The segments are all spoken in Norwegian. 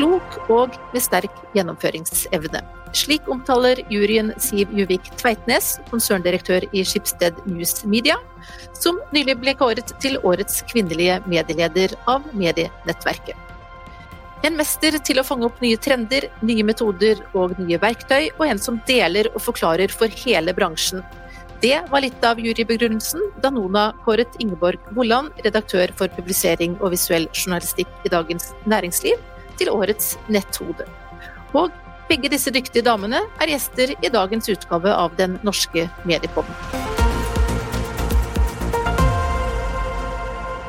klok og med sterk gjennomføringsevne. Slik omtaler juryen Siv Juvik Tveitnes, konserndirektør i Skipsted News Media, som nylig ble kåret til årets kvinnelige medieleder av Medienettverket. En mester til å fange opp nye trender, nye metoder og nye verktøy, og en som deler og forklarer for hele bransjen. Det var litt av jurybegrunnelsen da Nona kåret Ingeborg Vollan, redaktør for publisering og visuell journalistikk i Dagens Næringsliv, til årets netthode. Og begge disse dyktige damene er gjester i dagens utgave av Den norske mediepodden.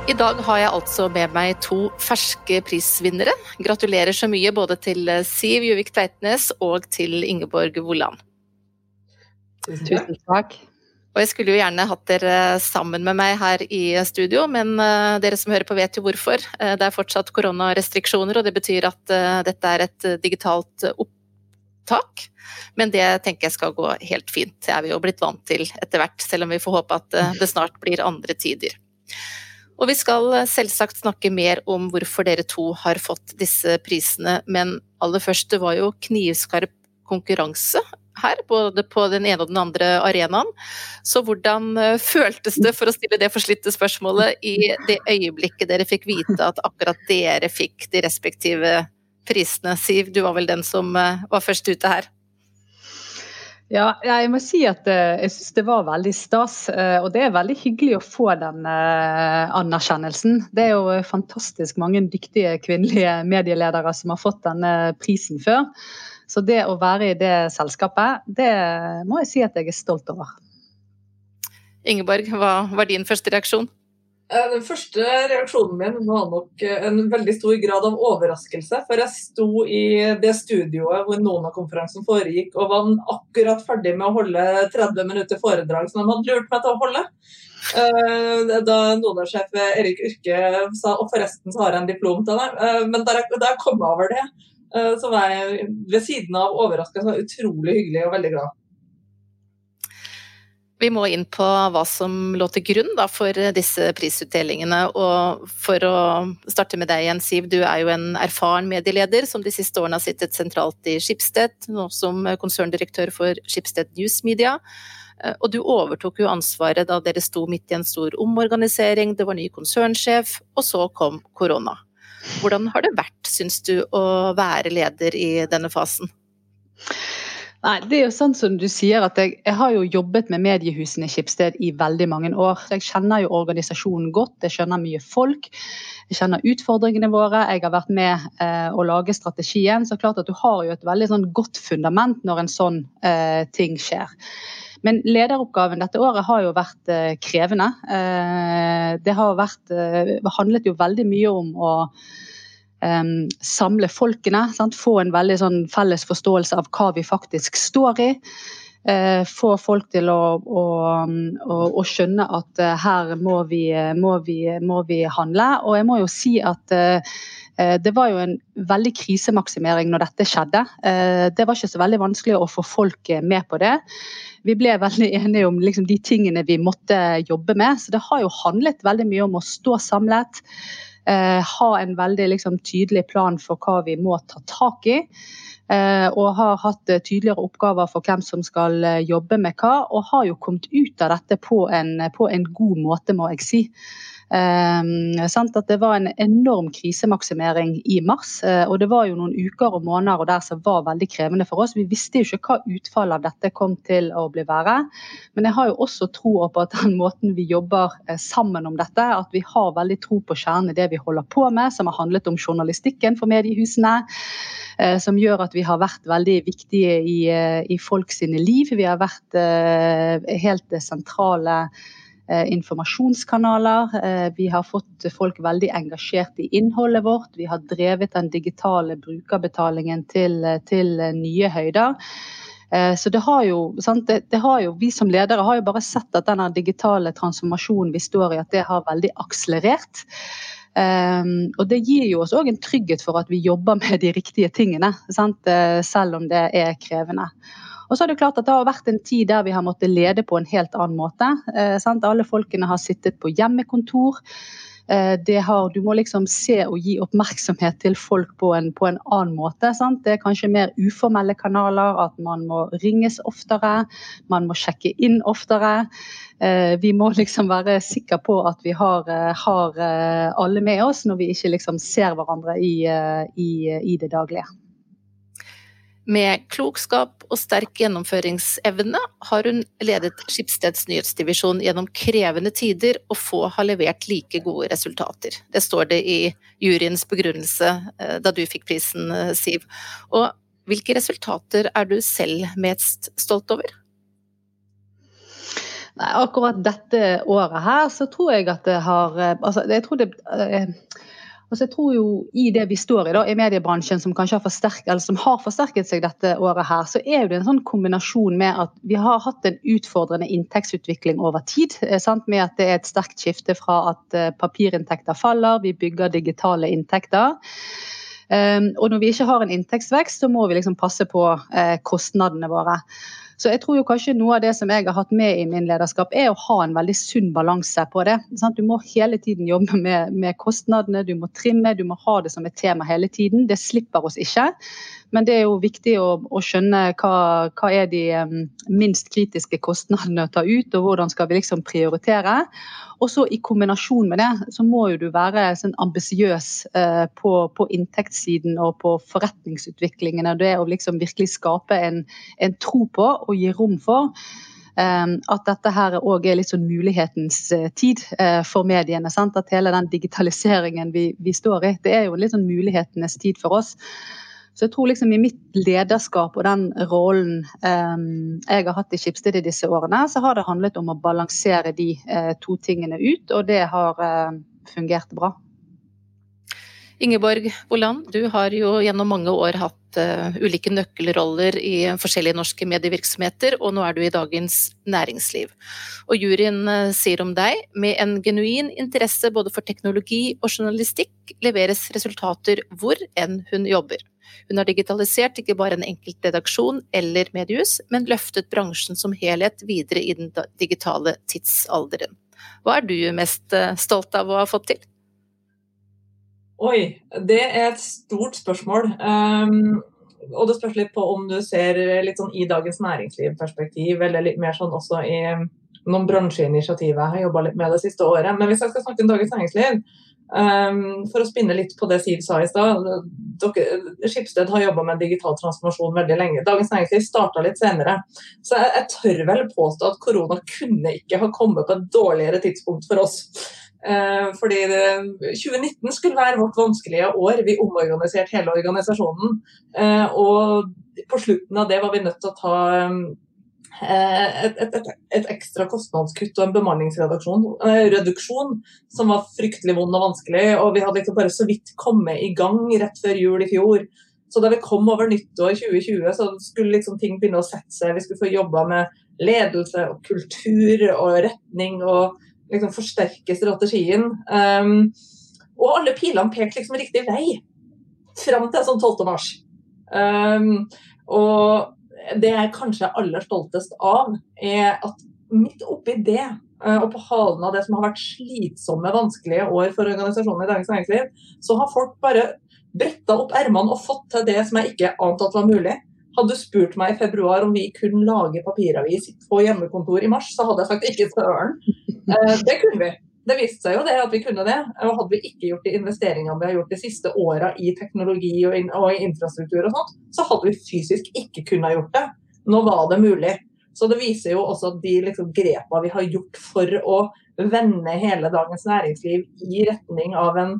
I dag har jeg altså med meg to ferske prisvinnere. Gratulerer så mye både til Siv Juvik Tveitnes og til Ingeborg Woland. Tusen takk. Og jeg skulle jo gjerne hatt dere sammen med meg her i studio, men uh, dere som hører på vet jo hvorfor. Uh, det er fortsatt koronarestriksjoner, og det betyr at uh, dette er et digitalt opptak. Men det tenker jeg skal gå helt fint. Det er vi jo blitt vant til etter hvert, selv om vi får håpe at det snart blir andre tider. Og vi skal selvsagt snakke mer om hvorfor dere to har fått disse prisene, men aller først, det var jo knivskarp konkurranse her, både på den ene og den andre arenaen. Så hvordan eh, føltes det, for å stille det forslitte spørsmålet, i det øyeblikket dere fikk vite at akkurat dere fikk de respektive prisene? Siv, du var vel den som eh, var først ute her? Ja, jeg må si at eh, jeg syns det var veldig stas. Og det er veldig hyggelig å få den anerkjennelsen. Det er jo fantastisk mange dyktige kvinnelige medieledere som har fått denne prisen før. Så det å være i det selskapet, det må jeg si at jeg er stolt over. Ingeborg, hva var din første reaksjon? Eh, den første reaksjonen min var nok eh, en veldig stor grad av overraskelse. For jeg sto i det studioet hvor Nona-konferansen foregikk og var akkurat ferdig med å holde 30 minutter foredrag som de hadde lurt meg til å holde. Eh, da Nona-sjef Erik Urke sa og forresten så har jeg en diplom til deg. Men da jeg kom over det, Eh, så jeg ved siden av overraska utrolig hyggelig og veldig glad. Vi må inn på hva som lå til grunn da, for disse prisutdelingene. Og for å starte med deg igjen, Siv. Du er jo en erfaren medieleder som de siste årene har sittet sentralt i Skipsted, nå som konserndirektør for Skipsted News Media. Eh, og du overtok jo ansvaret da dere sto midt i en stor omorganisering, det var ny konsernsjef, og så kom korona. Hvordan har det vært, syns du, å være leder i denne fasen? Nei, det er jo sånn som du sier at jeg, jeg, har jo jobbet med mediehusene i Skipsted i veldig mange år. Jeg kjenner jo organisasjonen godt, jeg skjønner mye folk. Jeg kjenner utfordringene våre, jeg har vært med eh, å lage strategien. Så klart at du har jo et veldig sånn godt fundament når en sånn eh, ting skjer. Men lederoppgaven dette året har jo vært eh, krevende. Eh, det har vært, eh, handlet jo veldig mye om å samle folkene. Sant? Få en veldig sånn felles forståelse av hva vi faktisk står i. få folk til å, å, å, å skjønne at her må vi, må, vi, må vi, handle. Og jeg må jo si at det var jo en veldig krisemaksimering når dette skjedde. Det var ikke så veldig vanskelig å få folk med på det vi ble veldig enige om liksom, de tingene vi måtte jobbe med. Så det har jo handlet veldig mye om å stå samlet. Eh, ha en veldig liksom, tydelig plan for hva vi må ta tak i. Eh, og har hatt eh, tydeligere oppgaver for hvem som skal eh, jobbe med hva. Og har jo kommet ut av dette på en, på en god måte, må jeg si. Um, at det var en enorm krisemaksimering i mars. Uh, og det var jo noen uker og måneder og der som var veldig krevende for oss. Vi visste jo ikke hva utfallet av dette kom til å bli være. Men jeg har jo også tro på at den måten vi jobber uh, sammen om dette, at vi har veldig tro på kjernen i det vi holder på med, som har handlet om journalistikken for mediehusene. Uh, som gjør at vi har vært veldig viktige i, i folk sine liv. Vi har vært helt sentrale Eh, informasjonskanaler. Eh, vi har fått folk veldig engasjert i innholdet vårt. Vi har drevet den digitale brukerbetalingen til, til nye høyder. Eh, så det har, jo, det, det har jo, Vi som ledere har jo bare sett at denne digitale transformasjonen vi står i, at det har veldig akselerert. Um, og Det gir jo oss òg en trygghet for at vi jobber med de riktige tingene, sant? selv om det er krevende. Og så er Det klart at det har vært en tid der vi har måttet lede på en helt annen måte. Eh, Alle folkene har sittet på hjemmekontor. har, du må liksom se og gi oppmerksomhet til folk på en, på en annen måte. Sant? Det er kanskje mer uformelle kanaler, at man må ringes oftere, man må sjekke inn oftere. Vi må liksom være sikre på at vi har, har alle med oss når vi ikke liksom ser hverandre i, i, i det daglige. Med klokskap og sterk gjennomføringsevne har hun ledet Skipsteds nyhetsdivisjon gjennom krevende tider, og få har levert like gode resultater. Det står det i juryens begrunnelse eh, da du fikk prisen, eh, Siv. Og hvilke resultater er du selv mest stolt over? Nei, akkurat dette året her, så tror jeg at det har eh, altså, jeg tror det, Altså jeg tror jo I det vi står i da, i mediebransjen, som kanskje har forsterket, som har forsterket seg dette året, her, så er det en sånn kombinasjon med at vi har hatt en utfordrende inntektsutvikling over tid. Eh, sant? Med at det er et sterkt skifte fra at eh, papirinntekter faller, vi bygger digitale inntekter. Um, og når vi ikke har en inntektsvekst, så må vi liksom passe på uh, kostnadene våre. Så jeg tror jo kanskje noe av det som jeg har hatt med i min lederskap, er å ha en veldig sunn balanse på det. Sant? Du må hele tiden jobbe med, med, kostnadene, du må trimme, du må ha det som et tema hele tiden. Det slipper oss ikke. Men det er jo viktig å, å skjønne hva, hva er de um, minst kritiske kostnadene å ta ut, og hvordan skal vi liksom prioritere. Og så i kombinasjon med det, så må jo du være sånn ambisiøs uh, på, på, inntektssiden og på forretningsutviklingen. Og det å liksom virkelig skape en, en tro på og gi rom for. Um, at dette her òg er litt sånn mulighetens uh, tid for mediene. Sant? At hele den digitaliseringen vi, vi, står i, det er jo litt sånn mulighetenes tid for oss. Så jeg tror liksom i mitt lederskap og den rollen um, jeg har hatt i Skipsted i disse årene, så har det handlet om å balansere de uh, to tingene ut, og det har uh, fungert bra. Ingeborg Boland, du har jo gjennom mange år hatt uh, ulike nøkkelroller i forskjellige norske medievirksomheter, og nå er du i Dagens Næringsliv. Og juryen uh, sier om deg, med en genuin interesse både for teknologi og journalistikk leveres resultater hvor enn hun jobber. Hun har digitalisert ikke bare en enkelt redaksjon eller mediehus, men løftet bransjen som helhet videre i den digitale tidsalderen. Hva er du mest eh, stolt av å ha fått til? Oi, det er et stort spørsmål. Um, og det spørs litt på om du ser litt sånn i Dagens Næringsliv-perspektiv, eller litt mer sånn også i noen bransjeinitiativer jeg har jobba litt med det siste året. Men hvis jeg skal snakke om Dagens Næringsliv, Um, for å spinne litt på det Siv sa i stad. Skipsted har jobba med digital transformasjon veldig lenge. Dagens Næringsliv starta litt senere. Så jeg, jeg, tør vel påstå at korona kunne ikke ha kommet på et dårligere tidspunkt for oss. Uh, fordi det, 2019 skulle være vårt vanskelige år. Vi omorganiserte hele organisasjonen. Uh, og på slutten av det var vi nødt til å ta um, et, et, et, et, ekstra kostnadskutt og en bemanningsreduksjon som var fryktelig vond og vanskelig. Og vi hadde liksom bare så vidt kommet i gang rett før jul i fjor. Så da vi kom over nyttår 2020, så skulle liksom ting begynne å sette seg. Vi skulle få jobba med ledelse og kultur og retning og liksom forsterke strategien. Um, og alle pilene pekte liksom riktig vei fram til sånn 12. mars. Um, og det jeg kanskje er aller stoltest av, er at midt oppi det, eh, og på halen av det som har vært slitsomme, vanskelige år for organisasjonen i Dagens Næringsliv, så har folk bare bretta opp ermene og fått til det som jeg ikke ante at var mulig. Hadde du spurt meg i februar om vi kunne lage papiravis på hjemmekontor i mars, så hadde jeg sagt ikke søren. Eh, det kunne vi. Det viste seg jo det at vi kunne det. og Hadde vi ikke gjort de investeringene vi har gjort de siste åra i teknologi og, in og, infrastruktur og sånt, så hadde vi fysisk ikke kunnet gjort det. Nå var det mulig. Så det viser jo også at de liksom, grepene vi har gjort for å vende hele dagens næringsliv i retning av en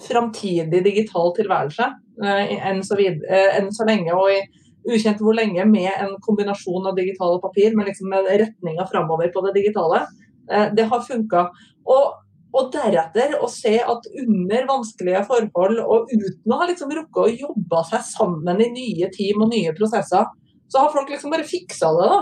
framtidig digital tilværelse, eh, enn, så eh, enn så lenge og i ukjent hvor lenge, med en kombinasjon av digital og papir, men liksom med retninga framover på det digitale, eh, det har funka. Og, og, deretter å se at under vanskelige forhold, og uten å ha liksom rukket å jobbe seg sammen i nye team og nye prosesser, så har folk liksom bare fiksa det. da.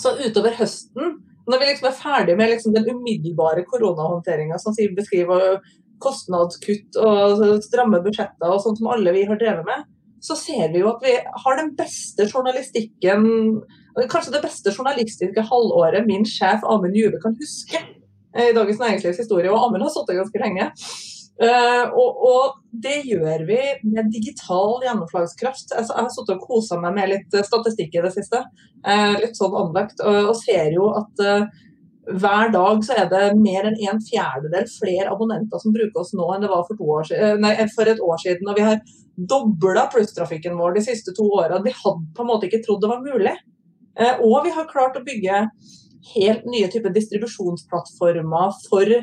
Så utover høsten, når vi liksom er ferdig med liksom den umiddelbare koronahåndteringa som Siv beskriver, kostnadskutt og stramme budsjetter og sånt som alle vi har drevet med, så ser vi jo at vi har den beste journalistikken Kanskje det beste journalistiske halvåret min sjef Amund Juve kan huske. I Dagens Næringslivs historie, og Amund har sittet ganske lenge. Uh, og, og, det gjør vi med digital gjennomslagskraft. Altså, jeg har sittet og kosa meg med litt statistikk i det siste. Uh, litt sånn anlagt, og, og ser jo at uh, hver dag så er det mer enn en fjerdedel flere abonnenter som bruker oss nå enn det var for, siden, nei, for et år siden. Og vi har dobla plusstrafikken vår de siste to årene. Vi hadde på en måte ikke trodd det var mulig. Og vi har klart å bygge helt nye typer distribusjonsplattformer for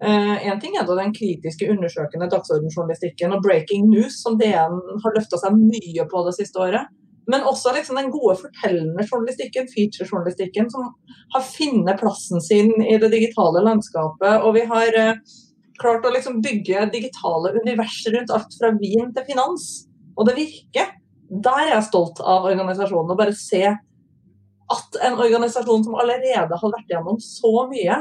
Én en ting er da den kritiske, undersøkende dagsordenjournalistikken og breaking news, som DN har løfta seg mye på det siste året. Men også liksom den gode fortellende journalistikken, feature-journalistikken, som har funnet plassen sin i det digitale landskapet. Og vi har eh, klart å liksom bygge digitale universer rundt alt fra vin til finans. Og det virker. Der er jeg stolt av organisasjonen. Å bare se at en organisasjon som allerede har vært gjennom så mye,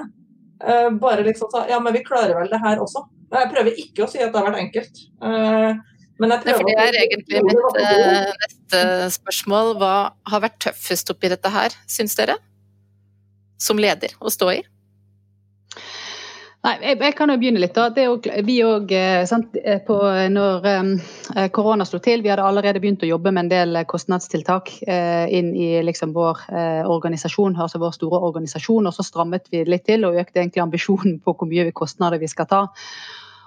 Uh, bare liksom sa ja, men vi klarer vel det her også. Jeg prøver ikke å si at det har vært enkelt. Uh, men jeg prøver det er egentlig mitt uh, neste spørsmål. Hva har vært tøffest oppi dette her, syns dere? Som leder å stå i? Nei, jeg, jeg, kan jo begynne litt. da. Jo, vi òg, eh, eh, når eh, korona slo til, vi hadde allerede begynt å jobbe med en del kostnadstiltak inn i liksom, vår organisasjon, altså vår store organisasjon. Og så strammet vi litt til og økte egentlig ambisjonen på hvor mye kostnader vi skal ta.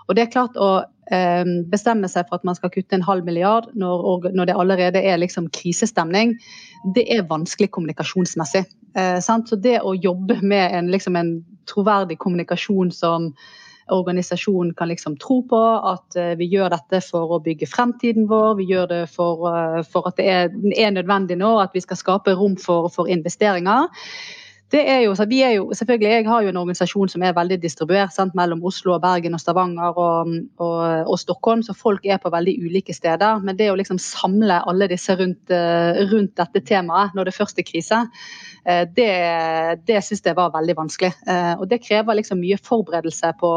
Og det er klart å bestemme seg for at man skal kutte en halv milliard når, når det allerede er liksom krisestemning, det er vanskelig kommunikasjonsmessig. Eh, så det å jobbe med en, liksom en troverdig kommunikasjon som organisasjonen kan liksom tro på, at eh, vi gjør dette for å bygge fremtiden vår, vi gjør det for, uh, for at det er, er, nødvendig nå, at vi skal skape rom for, for investeringer det er jo, vi er jo, selvfølgelig, Jeg har jo en organisasjon som er veldig distribuert sant, mellom Oslo, og Bergen, og Stavanger og, og, og, Stockholm, så folk er på veldig ulike steder. Men det å liksom samle alle disse rundt, eh, rundt dette temaet når det først er krise, eh, det, det syns jeg var veldig vanskelig. Eh, og Det krever liksom mye forberedelse på,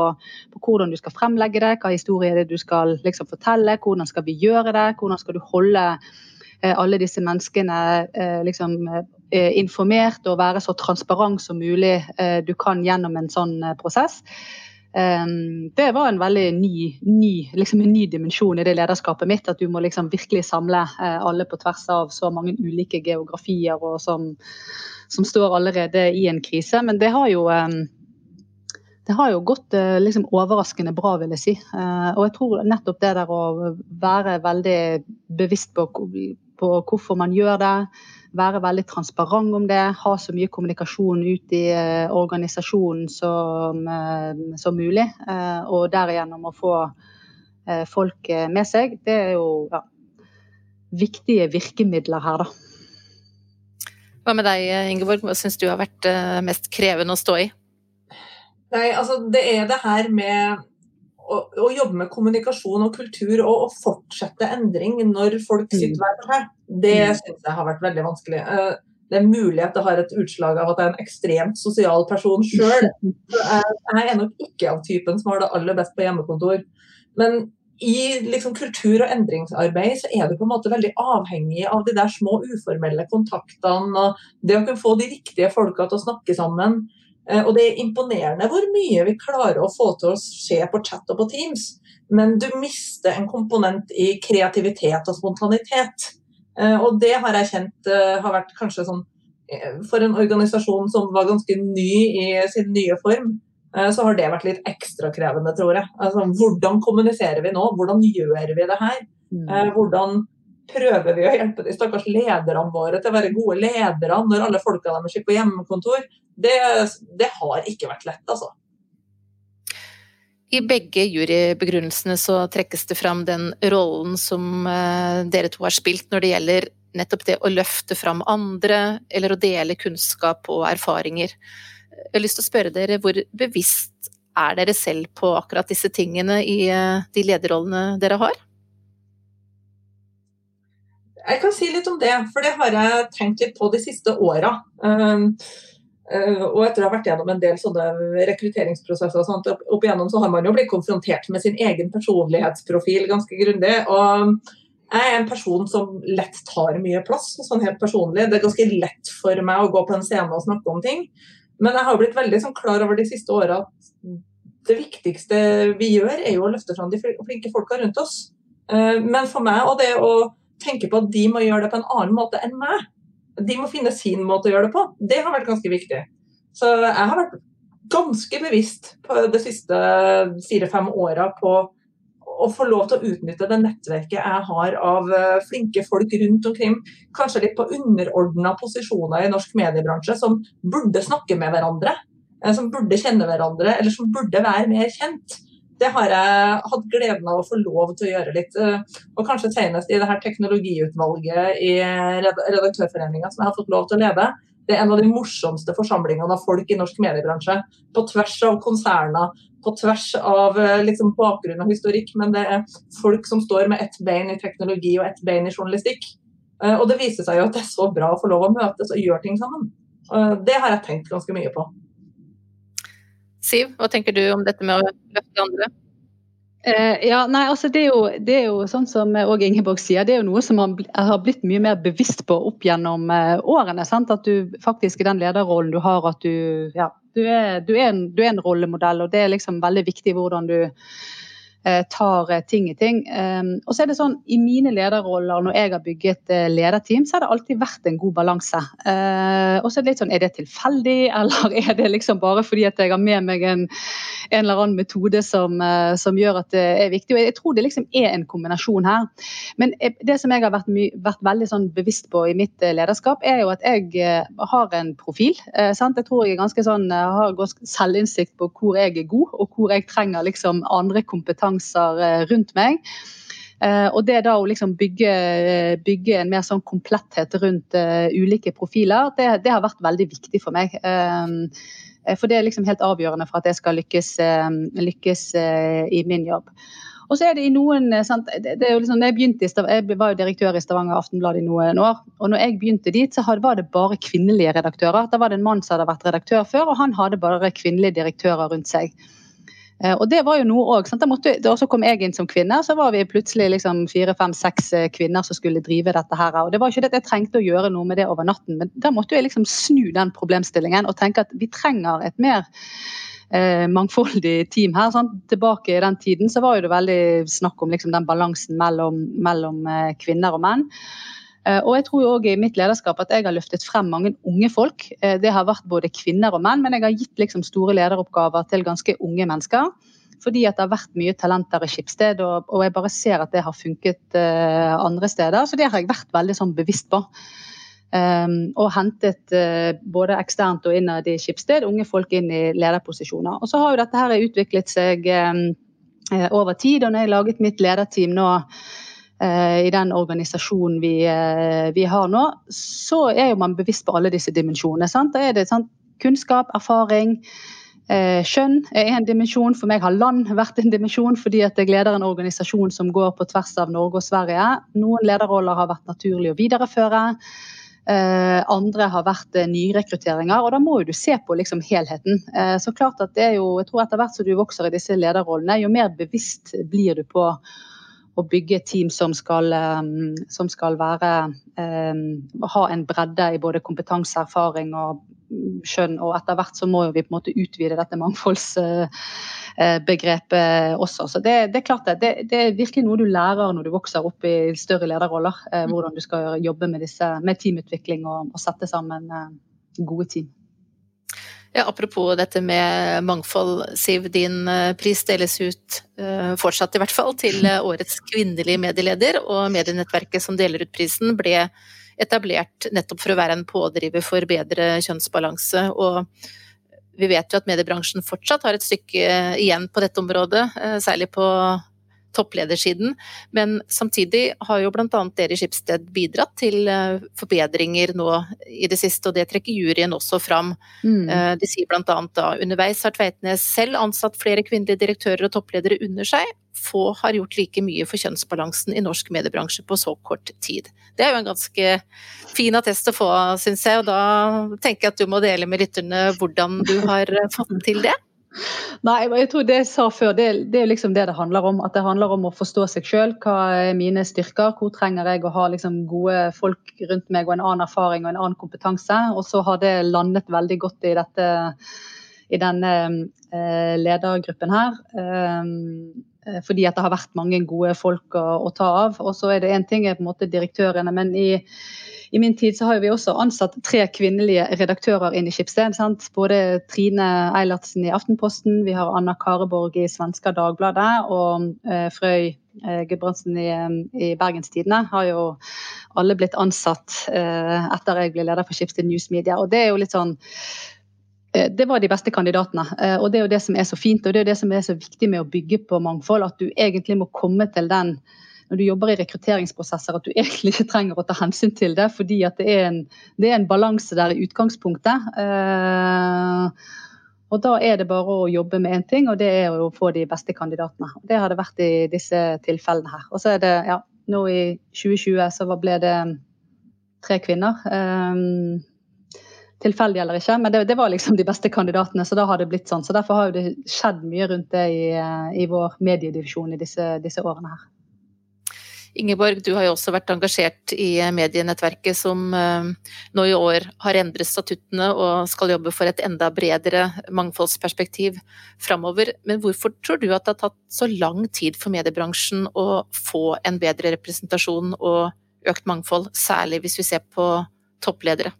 på, hvordan du skal fremlegge det, hva historie er det du skal liksom fortelle, hvordan skal vi gjøre det, hvordan skal du holde alle disse menneskene liksom, Eh, informert og være så transparent som mulig eh, du kan gjennom en sånn eh, prosess. Det var en veldig ny, ny, liksom en ny dimensjon i det lederskapet mitt. At du må liksom virkelig samle alle på tvers av så mange ulike geografier og som, som står allerede i en krise. Men det har jo det har jo gått liksom, overraskende bra, vil jeg si. Og jeg tror nettopp det der å være veldig bevisst på, på hvorfor man gjør det, være veldig transparent om det, ha så mye kommunikasjon ut i uh, organisasjonen som, uh, som mulig. Uh, og derigjennom å få folk med seg. Det er jo ja, viktige virkemidler her, da. Hva med deg, Ingeborg? Hva syns du har vært mest krevende å stå i? Nei, altså Det er det her med å, å, jobbe med kommunikasjon og kultur og å fortsette endring når folk mm. sitter hver for seg, det mm. syns jeg har vært veldig vanskelig. Eh, det er mulig at det har et utslag av at jeg er en ekstremt sosial person sjøl. Jeg er nok ikke av typen som har det aller best på hjemmekontor. Men i liksom kultur- og endringsarbeid så er du på en måte veldig avhengig av de der små uformelle kontaktene og det å kunne få de riktige folka til å snakke sammen. Eh, og det er imponerende hvor mye vi klarer å få til å skje på chat og på Teams. Men du mister en komponent i kreativitet og spontanitet. Eh, og det har jeg kjent eh, har vært kanskje sånn For en organisasjon som var ganske ny i sin nye form, så har det vært litt ekstra krevende, tror jeg. Altså, hvordan kommuniserer vi nå? Hvordan gjør vi det her? Mm. Hvordan prøver vi å hjelpe de stakkars lederne våre til å være gode ledere når alle folka deres sitter på hjemmekontor? Det, det har ikke vært lett, altså. I begge jurybegrunnelsene så trekkes det fram den rollen som eh, dere to har spilt når det gjelder nettopp det å løfte fram andre, eller å dele kunnskap og erfaringer. Jeg har lyst til å spørre dere, hvor bevisst er dere selv på akkurat disse tingene i eh, de lederrollene dere har? Jeg kan si litt om det, for det har jeg tenkt litt på de siste åra. Eh, og etter å ha vært gjennom en del sånne rekrutteringsprosesser og sånt, opp igjennom, så har man jo blitt konfrontert med sin egen personlighetsprofil ganske grundig. Og jeg er en person som lett tar mye plass, sånn helt personlig. Det er ganske lett for meg å gå på en scene og snakke om ting. Men jeg har blitt veldig sånn, klar over de siste åra at det viktigste vi gjør, er jo å løfte fram de flinke folka rundt oss. Eh, men for meg, og det å tenke på at de må gjøre det på en annen måte enn meg, de må finne sin måte å gjøre det på, det har vært ganske viktig. Så jeg har vært ganske bevisst på de siste fire-fem åra på å få lov til å utnytte det nettverket jeg har av eh, flinke folk rundt omkring, kanskje litt på underordna posisjoner i norsk mediebransje, som burde snakke med hverandre, eh, som burde kjenne hverandre, eller som burde være mer kjent. Det har jeg hatt gleden av å få lov til å gjøre litt. Eh, og kanskje senest i det her teknologiutvalget i Redaktørforeninga som jeg har fått lov til å lede. Det er en av de morsomste forsamlingene av folk i norsk mediebransje. På tvers av konserner, på tvers av eh, liksom, bakgrunn og historikk, men det er folk som står med ett bein i teknologi og ett bein i journalistikk. Eh, og det viser seg jo at det er så bra å få lov å møtes og gjøre ting sammen. Det har jeg tenkt ganske mye på. Siv, hva tenker du om dette med å løfte andre? Uh, ja, nei, altså det er, jo, det er jo sånn som òg Ingeborg sier, det er jo noe som man har blitt mye mer bevisst på opp gjennom uh, årene. Sant? At du faktisk i den lederrollen du har, at du, ja, du, er, du, er en, du er en rollemodell. Og det er liksom veldig viktig hvordan du Eh, tar eh, ting i ting. Ehm, og så er det sånn, I mine lederroller når jeg har bygget eh, lederteam, så har det alltid vært en god balanse. Og så Er det litt sånn, er det tilfeldig, eller er det liksom bare fordi at jeg har med meg en, en eller annen metode som, som, gjør at det er viktig? Og Jeg tror det liksom er en kombinasjon her. Men det som jeg har vært, vært veldig sånn bevisst på i mitt lederskap, er jo at jeg har en profil. Sant? Jeg tror jeg er ganske sånn, har selvinnsikt på hvor jeg er god, og hvor jeg trenger liksom andre kompetanse eh, rundt meg. Uh, og det da å liksom bygge, bygge, en mer sånn kompletthet rundt ulike profiler, det, det, har vært veldig viktig for meg. For det er liksom helt avgjørende for at jeg skal lykkes, lykkes i min jobb. Og så er det i noen sant, det, det liksom, jeg, begynte jeg var jo direktør i Stavanger Aftenblad i noen år. og når jeg begynte dit, så var det bare kvinnelige redaktører. Da var det en mann som hadde vært redaktør før, og han hadde bare kvinnelige direktører rundt seg. Eh, og det var jo noe òg. Da så kom jeg inn som kvinne, så var vi plutselig liksom fire, fem, seks eh, kvinner som skulle drive dette her. Og det var ikke det at jeg trengte å gjøre noe med det over natten, men da måtte jeg liksom snu den problemstillingen og tenke at vi trenger et mer eh, mangfoldig team her. Sant? Tilbake i den tiden så var det veldig snakk om liksom den balansen mellom, mellom eh, kvinner og menn. Eh, og jeg tror også i mitt lederskap at jeg har løftet frem mange unge folk. Eh, det har vært både kvinner og menn, men jeg har gitt liksom store lederoppgaver til ganske unge mennesker. Fordi at det har vært mye talenter i Skipsted, og, og jeg bare ser at det har funket uh, andre steder. Så det har jeg vært veldig sånn bevisst på. Um, og hentet uh, både eksternt og innad i Skipsted unge folk inn i lederposisjoner. Og så har jo dette her utviklet seg um, over tid, og når jeg laget mitt lederteam nå Eh, i den organisasjonen vi, eh, vi, har nå, så er jo man bevisst på alle disse dimensjonene. Da er det sant? kunnskap, erfaring, eh, skjønn er en dimensjon. For meg har land vært en dimensjon, fordi at jeg leder en organisasjon som går på tvers av Norge og Sverige. Noen lederroller har vært naturlig å videreføre. Eh, andre har vært eh, nyrekrutteringer, og da må jo du se på liksom helheten. Eh, så klart at det er jo, jeg tror Etter hvert som du vokser i disse lederrollene, jo mer bevisst blir du på å bygge et team som skal, um, som skal være, um, ha en bredde i både kompetanse, erfaring og skjønn. Og etter hvert så må vi på en måte utvide dette mangfoldsbegrepet uh, også. Så det, det er klart det, det, det, er virkelig noe du lærer når du vokser opp i større lederroller. Uh, hvordan du skal jobbe med, disse, med teamutvikling og, og sette sammen gode team. Ja, apropos dette med mangfold, Siv. Din eh, pris deles ut, eh, fortsatt i hvert fall, til eh, årets kvinnelige medieleder. Og medienettverket som deler ut prisen, ble etablert nettopp for å være en pådriver for bedre kjønnsbalanse. Og vi vet jo at mediebransjen fortsatt har et stykke igjen på dette området, særlig på toppledersiden. Men samtidig har jo bl.a. dere i Skipsted bidratt til eh, forbedringer nå i det siste, og det trekker juryen også fram. Mm. Eh, de sier bl.a. da underveis har Tveitnes selv ansatt flere kvinnelige direktører og toppledere under seg. Få har gjort like mye for kjønnsbalansen i norsk mediebransje på så kort tid. Det er jo en ganske fin attest å få, syns jeg, og da tenker jeg at du må dele med lytterne hvordan du har fått til det. Nei, jeg tror det jeg sa før, det, det, er liksom det det handler om. At det handler om å forstå seg sjøl. Hva er mine styrker? Hvor trenger jeg å ha liksom gode folk rundt meg og en annen erfaring og en annen kompetanse? Og så har det landet veldig godt i dette i denne eh, ledergruppen her. Eh, fordi at det har vært mange gode folk å, å ta av. Og så er det én ting er på en måte direktørene, men i i min tid så har vi også ansatt tre kvinnelige redaktører inn i Skipsted. Sant? Både Trine Eilertsen i Aftenposten, vi har Anna Kareborg i Svenska Dagbladet og eh, Frøy eh, Gudbrandsen i, eh, i Bergenstidene har jo alle blitt ansatt eh, etter jeg ble leder for Skipsted News Media. Og det er jo litt sånn det var de beste kandidatene. Eh, og Det er jo det som er så fint og det er jo det som er så viktig med å bygge på mangfold. At du egentlig må komme til den når du jobber i rekrutteringsprosesser at du egentlig ikke trenger å ta hensyn til det, fordi at det er en, det er en balanse der i utgangspunktet. Eh, og da er det bare å jobbe med én ting, og det er å få de beste kandidatene. Det har det vært i disse tilfellene her. Og så er det, ja, nå i 2020 så ble det tre kvinner. Tilfeldig eller ikke, men det, det, var liksom de beste kandidatene, så da har det blitt sånn. Så derfor har det skjedd mye rundt det i, i vår mediedivisjon i disse, disse årene her. Ingeborg, du har jo også vært engasjert i medienettverket som eh, nå i år har endret statuttene og skal jobbe for et enda bredere mangfoldsperspektiv framover. Men hvorfor tror du at det har tatt så lang tid for mediebransjen å få en bedre representasjon og økt mangfold, særlig hvis vi ser på toppledere?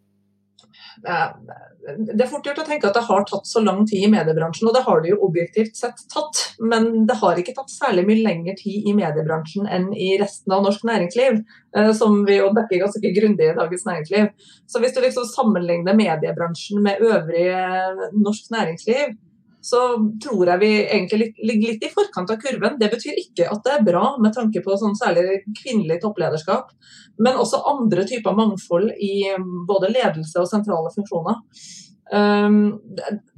Det er fort gjort å tenke at det har tatt så lang tid i mediebransjen, og det har det jo objektivt sett tatt. Men det har ikke tatt særlig mye lengre tid i mediebransjen enn i resten av norsk næringsliv, eh, som vi jo dekker ganske grundig i Dagens Næringsliv. Så hvis du liksom sammenligner mediebransjen med øvrig norsk næringsliv, så tror jeg vi egentlig ligger litt i forkant av kurven. Det betyr ikke at det er bra med tanke på sånn særlig kvinnelig topplederskap, men også andre typer mangfold i både ledelse og sentrale funksjoner. Um,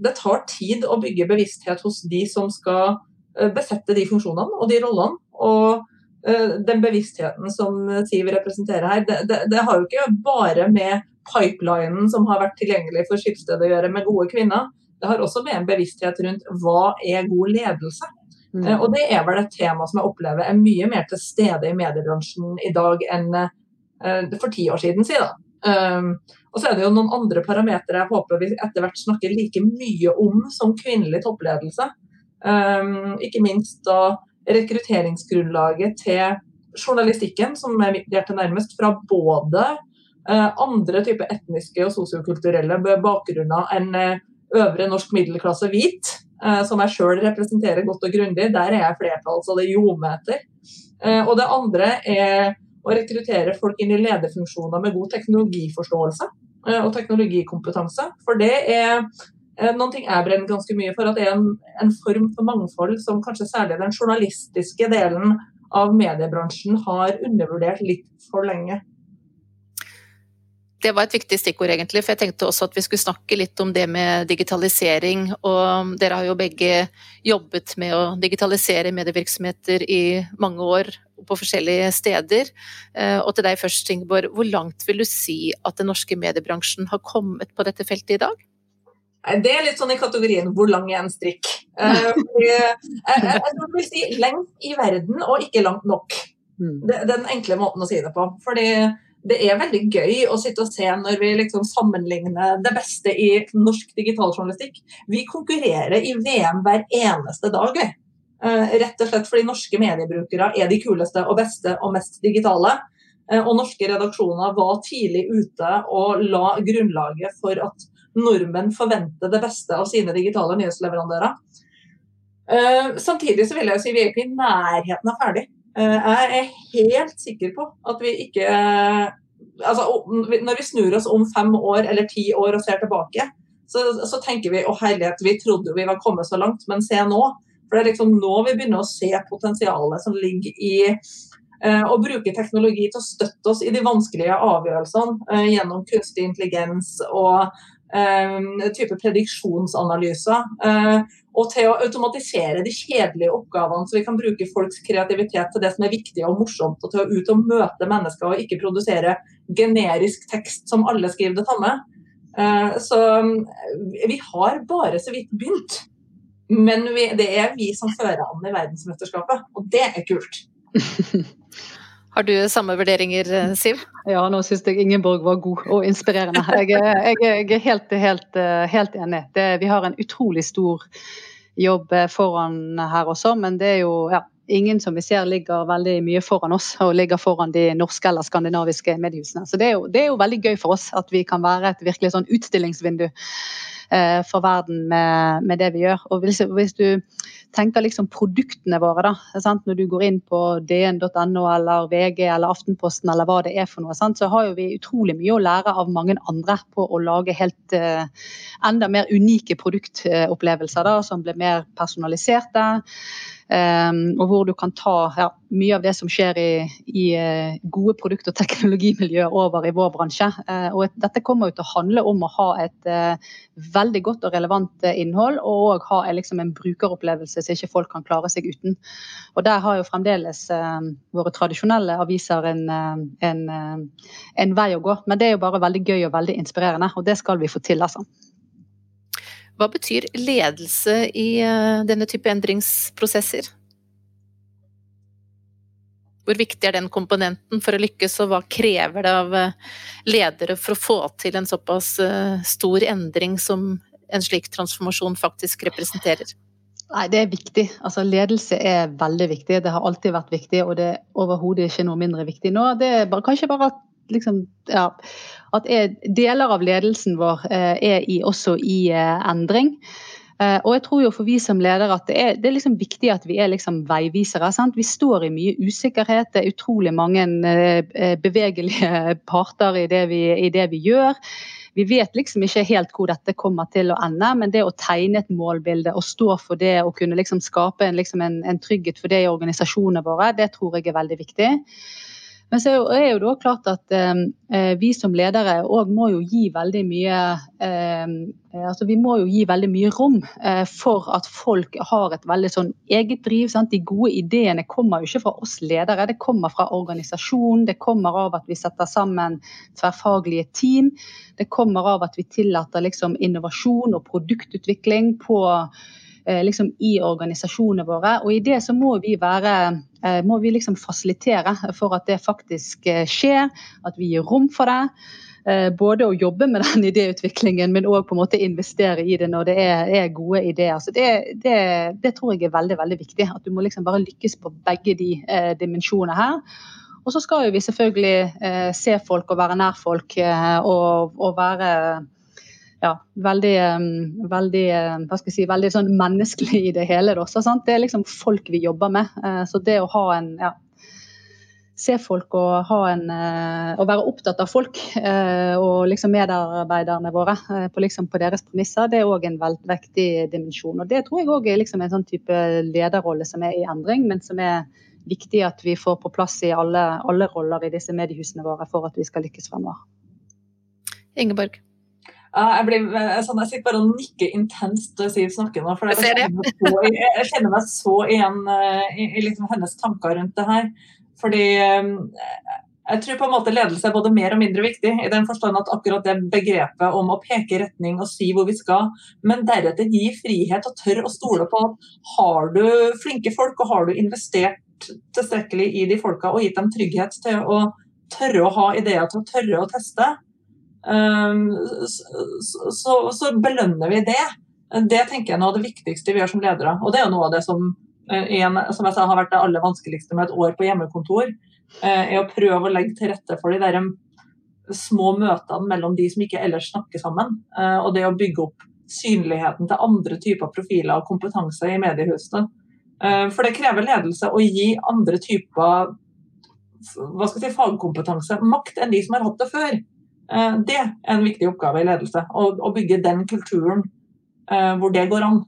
det tar tid å bygge bevissthet hos de som skal eh, besette de funksjonene og de rollene. Og eh, den bevisstheten som Siv representerer her, det, det, det har jo ikke bare med pipelinen som har vært tilgjengelig for Skipsted å gjøre med gode kvinner. Det har også med en bevissthet rundt hva er god ledelse. Mm. Eh, og det er vel et tema som jeg opplever er mye mer til stede i mediebransjen i dag enn uh, for ti år siden. siden. Um, og så er det jo noen andre parametere jeg håper vi etter hvert snakker like mye om som kvinnelig toppledelse. Um, ikke minst da rekrutteringsgrunnlaget til journalistikken, som er mitt hjerte nærmest, fra både uh, andre typer etniske og sosiokulturelle bakgrunner enn øvre norsk middelklasse hvit, eh, som jeg sjøl representerer godt og grundig, der er jeg flertall, så det ljomer etter. Eh, og det andre er å rekruttere folk inn i lederfunksjoner med god teknologiforståelse eh, og teknologikompetanse. For det er noen ting jeg brenner ganske mye for, at det er en, en form for mangfold som kanskje særlig den journalistiske delen av mediebransjen har undervurdert litt for lenge. Det var et viktig stikkord, egentlig, for jeg tenkte også at vi skulle snakke litt om det med digitalisering. Og dere har jo begge jobbet med å digitalisere medievirksomheter i mange år på forskjellige steder. Eh, og til deg først, Ingeborg, hvor langt vil du si at den norske mediebransjen har kommet på dette feltet i dag? Det er litt sånn i kategorien 'hvor lang er en strikk'? Eh, jeg, jeg, jeg vil si lengst i verden og ikke langt nok. Mm. Det er den enkle måten å si det på. Fordi det er veldig gøy å sitte og se når vi liksom sammenligner det beste i norsk digitaljournalistikk. Vi konkurrerer i VM hver eneste dag. Uh, rett og slett fordi norske mediebrukere er de kuleste og beste og mest digitale. Uh, og norske redaksjoner var tidlig ute og la grunnlaget for at nordmenn forventer det beste av sine digitale nyhetsleverandører. Uh, samtidig så vil jeg si vi er ikke i nærheten av ferdig. Eh, jeg er helt sikker på at vi ikke altså, Når vi snur oss om fem år eller ti år og ser tilbake, så, så tenker vi å herlighet, vi trodde vi var kommet så langt, men se nå. For det er liksom nå vi begynner å se potensialet som ligger i uh, å bruke teknologi til å støtte oss i de vanskelige avgjørelsene gjennom kunstig intelligens og type prediksjonsanalyser. og til å automatisere de kjedelige oppgavene, så vi kan bruke folks kreativitet til det som er viktig og morsomt, og til å ut og møte mennesker og ikke produsere generisk tekst som alle skriver det samme. så vi har bare så vidt begynt. Men vi, det er vi som fører an i verdensmesterskapet, og det er kult. Har du samme vurderinger, Siv? Ja, nå syns jeg Ingeborg var god og inspirerende. Jeg, jeg, jeg er helt, helt, helt enig. Det, vi har en utrolig stor jobb foran her også, men det er jo ja, ingen som vi ser ligger veldig mye foran oss og ligger foran de norske eller skandinaviske mediehusene. Så det er jo, det er jo veldig gøy for oss at vi kan være et virkelig sånn utstillingsvindu Eh, for verden med, med, det vi gjør. Og hvis, hvis du tenker liksom produktene våre, da, sant? når du går inn på dn.no eller VG eller Aftenposten eller hva det er for noe, sant? så har jo vi utrolig mye å lære av mange andre på å lage helt uh, enda mer unike produktopplevelser da, som blir mer personaliserte. Um, og hvor du kan ta ja, mye av det som skjer i, i uh, gode produkt- og teknologimiljøer over i vår bransje. Uh, og dette kommer jo til å handle om å ha et uh, veldig godt og relevant innhold, og ha liksom, en brukeropplevelse som ikke folk kan klare seg uten. Og der har jo fremdeles våre tradisjonelle aviser en, en, en, vei å gå. Men det er jo bare veldig gøy og veldig inspirerende, og det skal vi få til, altså. Hva betyr ledelse i eh, denne type endringsprosesser? Hvor viktig er den komponenten for å lykkes, og hva krever det av eh, ledere for å få til en såpass eh, stor endring som en slik transformasjon faktisk representerer? Nei, Det er viktig. Altså, ledelse er veldig viktig. Det har alltid vært viktig, og det er overhodet ikke noe mindre viktig nå. Det er bare, kanskje bare at liksom, ja, at er, deler av ledelsen vår eh, er i, også i eh, endring. Uh, og jeg tror jo for vi som ledere at det er, det er liksom viktig at vi er liksom veivisere. Sant? Vi står i mye usikkerhet, det er utrolig mange bevegelige parter i det, vi, i det, vi, gjør. Vi vet liksom ikke helt hvor dette kommer til å ende, men det å tegne et målbilde og stå for det og kunne liksom skape en, liksom en, en trygghet for det i organisasjonene våre, det tror jeg er veldig viktig. Men så er jo da klart at ehm, eh, vi som ledere òg må jo gi veldig mye eh, altså Vi må jo gi veldig mye rom eh, for at folk har et veldig sånn eget driv. Sant? De gode ideene kommer jo ikke fra oss ledere, det kommer fra organisasjonen. Det kommer av at vi setter sammen tverrfaglige team. Det kommer av at vi tillater liksom, innovasjon og produktutvikling på liksom, i organisasjonene våre. Og i det så må vi være eh, må vi liksom fasilitere for at det faktisk eh, skjer, at vi gir rom for det. Både å jobbe med den idéutviklingen, men òg investere i det når det er, er gode ideer. Så det, det, det, tror jeg er veldig veldig viktig. At du må liksom bare lykkes på begge de eh, dimensjonene her. Og så skal vi selvfølgelig eh, se folk og være nær folk eh, og, og være ja, veldig, veldig, hva skal jeg si, veldig sånn menneskelig i det hele. Også, det er liksom folk vi jobber med. Eh, så det å ha en ja, se folk og en og være opptatt av folk eh, og liksom medarbeiderne våre på, liksom på deres premisser, det er òg en veldig viktig dimensjon. Og Det tror jeg òg er liksom en sånn type lederrolle som er i endring, men som er viktig at vi får på plass i alle, alle roller i disse mediehusene våre for at vi skal lykkes fremover. Ingeborg? Jeg, blir, sånn, jeg, sitter bare og nikker intenst når Siv snakker nå. for jeg, kjenner så, jeg kjenner meg så igjen eh, i, i liksom hennes tanker rundt det her. Fordi eh, jeg tror på en måte ledelse er både mer og mindre viktig. I den forstand at akkurat det begrepet om å peke retning og si hvor vi skal, men deretter gi frihet og tørre å stole på at har du flinke folk og har du investert tilstrekkelig i de folka og gitt dem trygghet til å tørre å ha ideer, til å tørre å teste, Ehm, så, så, så, belønner vi det. Det tenker jeg er noe av det viktigste vi gjør som ledere. Og det er jo noe av det som, eh, en, som jeg sa, har vært det aller vanskeligste med et år på hjemmekontor. Eh, er å prøve å legge til rette for de der små møtene mellom de som ikke ellers snakker sammen. Eh, og det å bygge opp synligheten til andre typer profiler og kompetanse i mediehusene. For det krever ledelse å gi andre typer hva skal jeg si, fagkompetanse makt enn de som har hatt det før. Eh, det er en viktig oppgave i ledelse. Å bygge den kulturen eh, hvor det går an.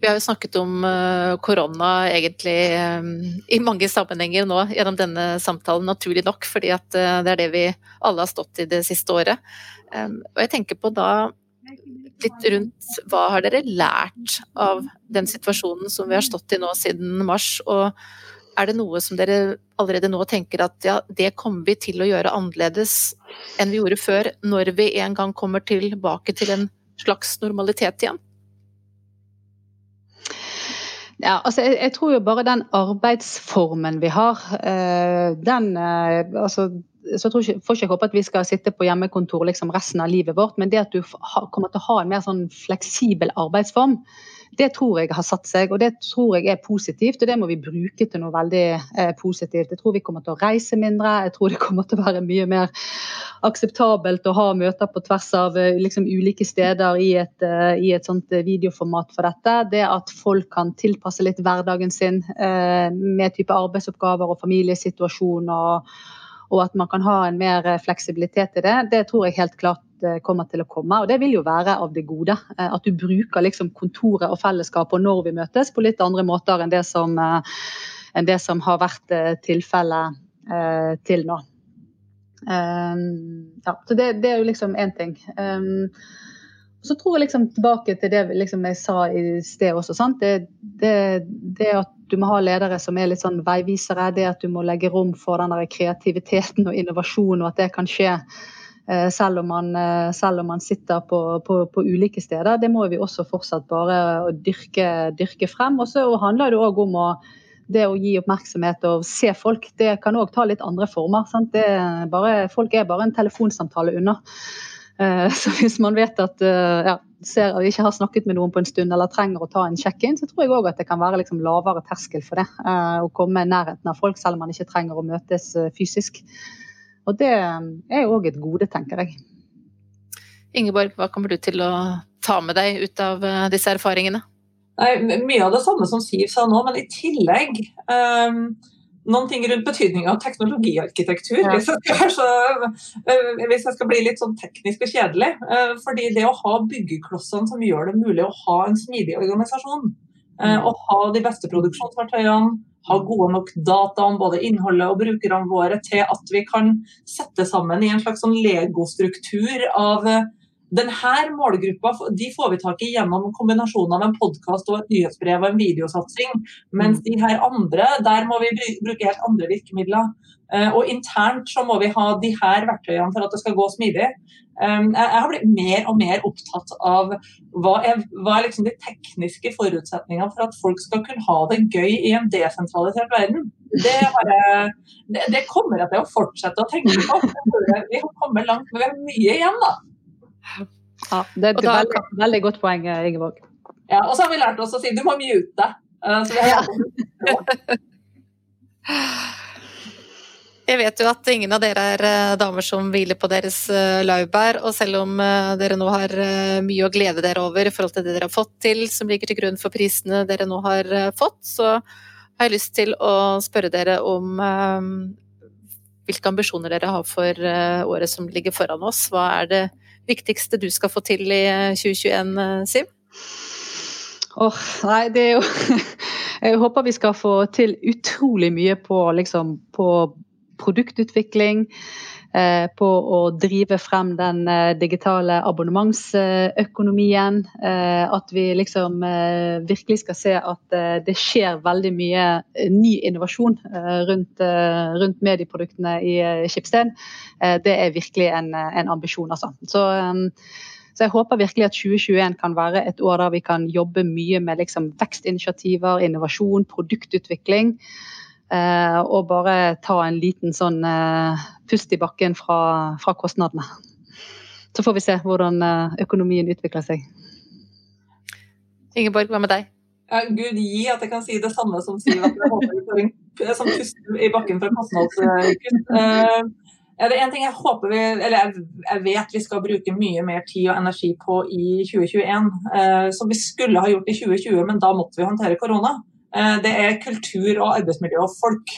Vi har jo snakket om eh, korona egentlig i mange sammenhenger nå gjennom denne samtalen, naturlig nok, fordi det er det vi alle har stått i det siste året. Og jeg tenker på da litt rundt hva har dere lært av den situasjonen som vi har stått i nå siden mars, og er det noe som dere allerede nå tenker at ja, det kommer vi til å gjøre annerledes enn vi gjorde før, når vi en gang kommer tilbake til en slags normalitet igjen? Ja, altså jeg, jeg, tror jo bare den arbeidsformen vi har, eh, den eh, altså så tror ikke, får ikke håpe at vi skal sitte på hjemmekontor liksom resten av livet vårt, men det at du kommer til å ha en mer sånn fleksibel arbeidsform, det tror jeg har satt seg, og det tror jeg er positivt. Og det må vi bruke til noe veldig eh, positivt. Jeg tror vi kommer til å reise mindre, jeg tror det kommer til å være mye mer akseptabelt å ha møter på tvers av eh, liksom, ulike steder i et, uh, i et, sånt videoformat for dette. Det at folk kan tilpasse litt hverdagen sin uh, med type arbeidsoppgaver og familiesituasjon. og og at man kan ha en mer fleksibilitet i det, det tror jeg helt klart Eh, kommer til å komme. Og det vil jo være av det gode. Eh, at du bruker liksom kontoret og fellesskapet når vi møtes på litt andre måter enn det som, eh, enn det som har vært tilfellet til nå. Ja, så det, det, er jo liksom én ting. Så tror jeg liksom tilbake til det liksom jeg sa i sted også. Det, det, det, at du må ha ledere som er litt sånn veivisere, det at du må legge rom for den der kreativiteten og innovasjonen, og at det kan skje Eh, selv om man, eh, selv om man sitter på, på, på, ulike steder. Det må vi også fortsatt bare dyrke, dyrke frem. Og så handler det òg om å, det å gi oppmerksomhet og se folk. Det kan òg ta litt andre former. Er bare, folk er bare en telefonsamtale unna. Eh, så hvis man vet at ja, ser vi ikke har snakket med noen på en stund eller trenger å ta en check-in, så tror jeg òg at det kan være liksom lavere terskel for det. Å komme i nærheten av folk selv om man ikke trenger å møtes fysisk. Og det er jo òg et gode, tenker jeg. Ingeborg, hva kommer du til å ta med deg ut av eh, disse erfaringene? Nei, mye av det samme som Siv sa nå, men i tillegg um, noen ting rundt betydninga av teknologiarkitektur. Ja. Hvis, jeg så, uh, hvis, jeg skal bli litt sånn teknisk og kjedelig. Uh, fordi det å ha byggeklossene som gjør det mulig å ha en smidig organisasjon, å ha de beste produksjonsverktøyene, ha gode nok data om både innholdet og brukerne våre til at vi kan sette sammen i en slags sånn legostruktur av eh, denne målgruppa de får vi tak i gjennom kombinasjonen av en podkast og et nyhetsbrev og en videosatsing. Mens mm. de her andre, der må vi bruke helt andre virkemidler. Eh, og internt så må vi ha de her verktøyene for at det skal gå smidig. Um, jeg har blitt mer og mer opptatt av hva er, hva er liksom de tekniske forutsetningene for at folk skal kunne ha det gøy i en desentralisert verden. Det, jeg, det, det kommer jeg til å fortsette å tenke på. Vi har kommet langt, men vi har mye igjen, da. Ja, det er et veldig, veldig, godt poeng, Ingeborg. Ja, og så har vi lært oss å si du må mute. Så vi Jeg vet jo at ingen av dere er eh, damer som hviler på deres eh, laurbær, og selv om eh, dere nå har mye å glede dere over i forhold til det dere har fått til, som ligger til grunn for prisene dere nå har fått, så har jeg lyst til å spørre dere om hvilke ambisjoner dere har for året som ligger foran oss. Hva er det viktigste du skal få til i 2021, Siv? Åh, oh, nei, det er jo Jeg håper vi skal få til utrolig mye på, liksom, på produktutvikling, eh, på å drive frem den eh, digitale abonnementsøkonomien. Eh, at vi liksom virkelig skal se at det skjer veldig mye ny innovasjon rundt, rundt medieproduktene i Skipsted. Det er virkelig en, en ambisjon, altså. Så, så jeg håper virkelig at 2021 kan være et år der vi kan jobbe mye med liksom vekstinitiativer, innovasjon, produktutvikling. Eh, og bare ta en liten sånn eh, pust i bakken fra, fra kostnadene. Så får vi se hvordan eh, økonomien utvikler seg. Ingeborg, hva med deg? Ja, Gud gi at jeg kan si det samme som Siv, at jeg håper vi får en sånn pust i bakken fra kostnadskutt. Ja, det er en ting jeg håper vi, eller jeg, jeg, vet vi skal bruke mye mer tid og energi på i 2021, eh, som vi skulle ha gjort i 2020, men da måtte vi håndtere korona. Eh, det er kultur og arbeidsmiljø og folk.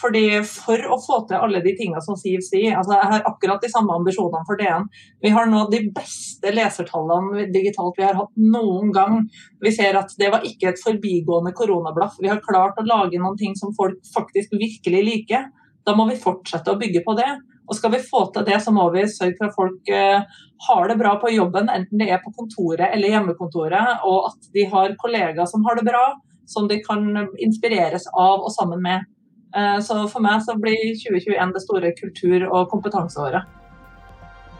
Fordi For å få til alle de tingene som Siv sier, altså jeg har akkurat de samme ambisjonene for DN. Vi har nå de beste lesertallene digitalt vi har hatt noen gang. Vi ser at det var ikke et forbigående koronablaff. Vi har klart å lage noen ting som folk faktisk virkelig liker. Da må vi fortsette å bygge på det. Og skal vi få til det, så må vi sørge for at folk uh, har det bra på jobben, enten det er på kontoret eller hjemmekontoret, og at de har kollegaer som har det bra som de kan inspireres av og sammen med. Eh, så for meg så blir 2021 det store kultur- og kompetanseåret.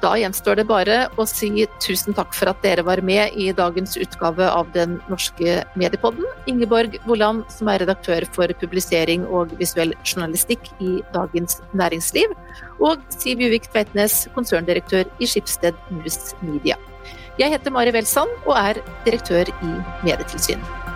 Da gjenstår det bare å si tusen takk for at dere var med i dagens utgave av Den norske mediepodden. Ingeborg Woland, som er redaktør for publisering og visuell journalistikk i Dagens Næringsliv, og Siv Juvik Tveitnes, konserndirektør i Skipsted News Media. Jeg heter Mari Welsand og er direktør i Medietilsynet.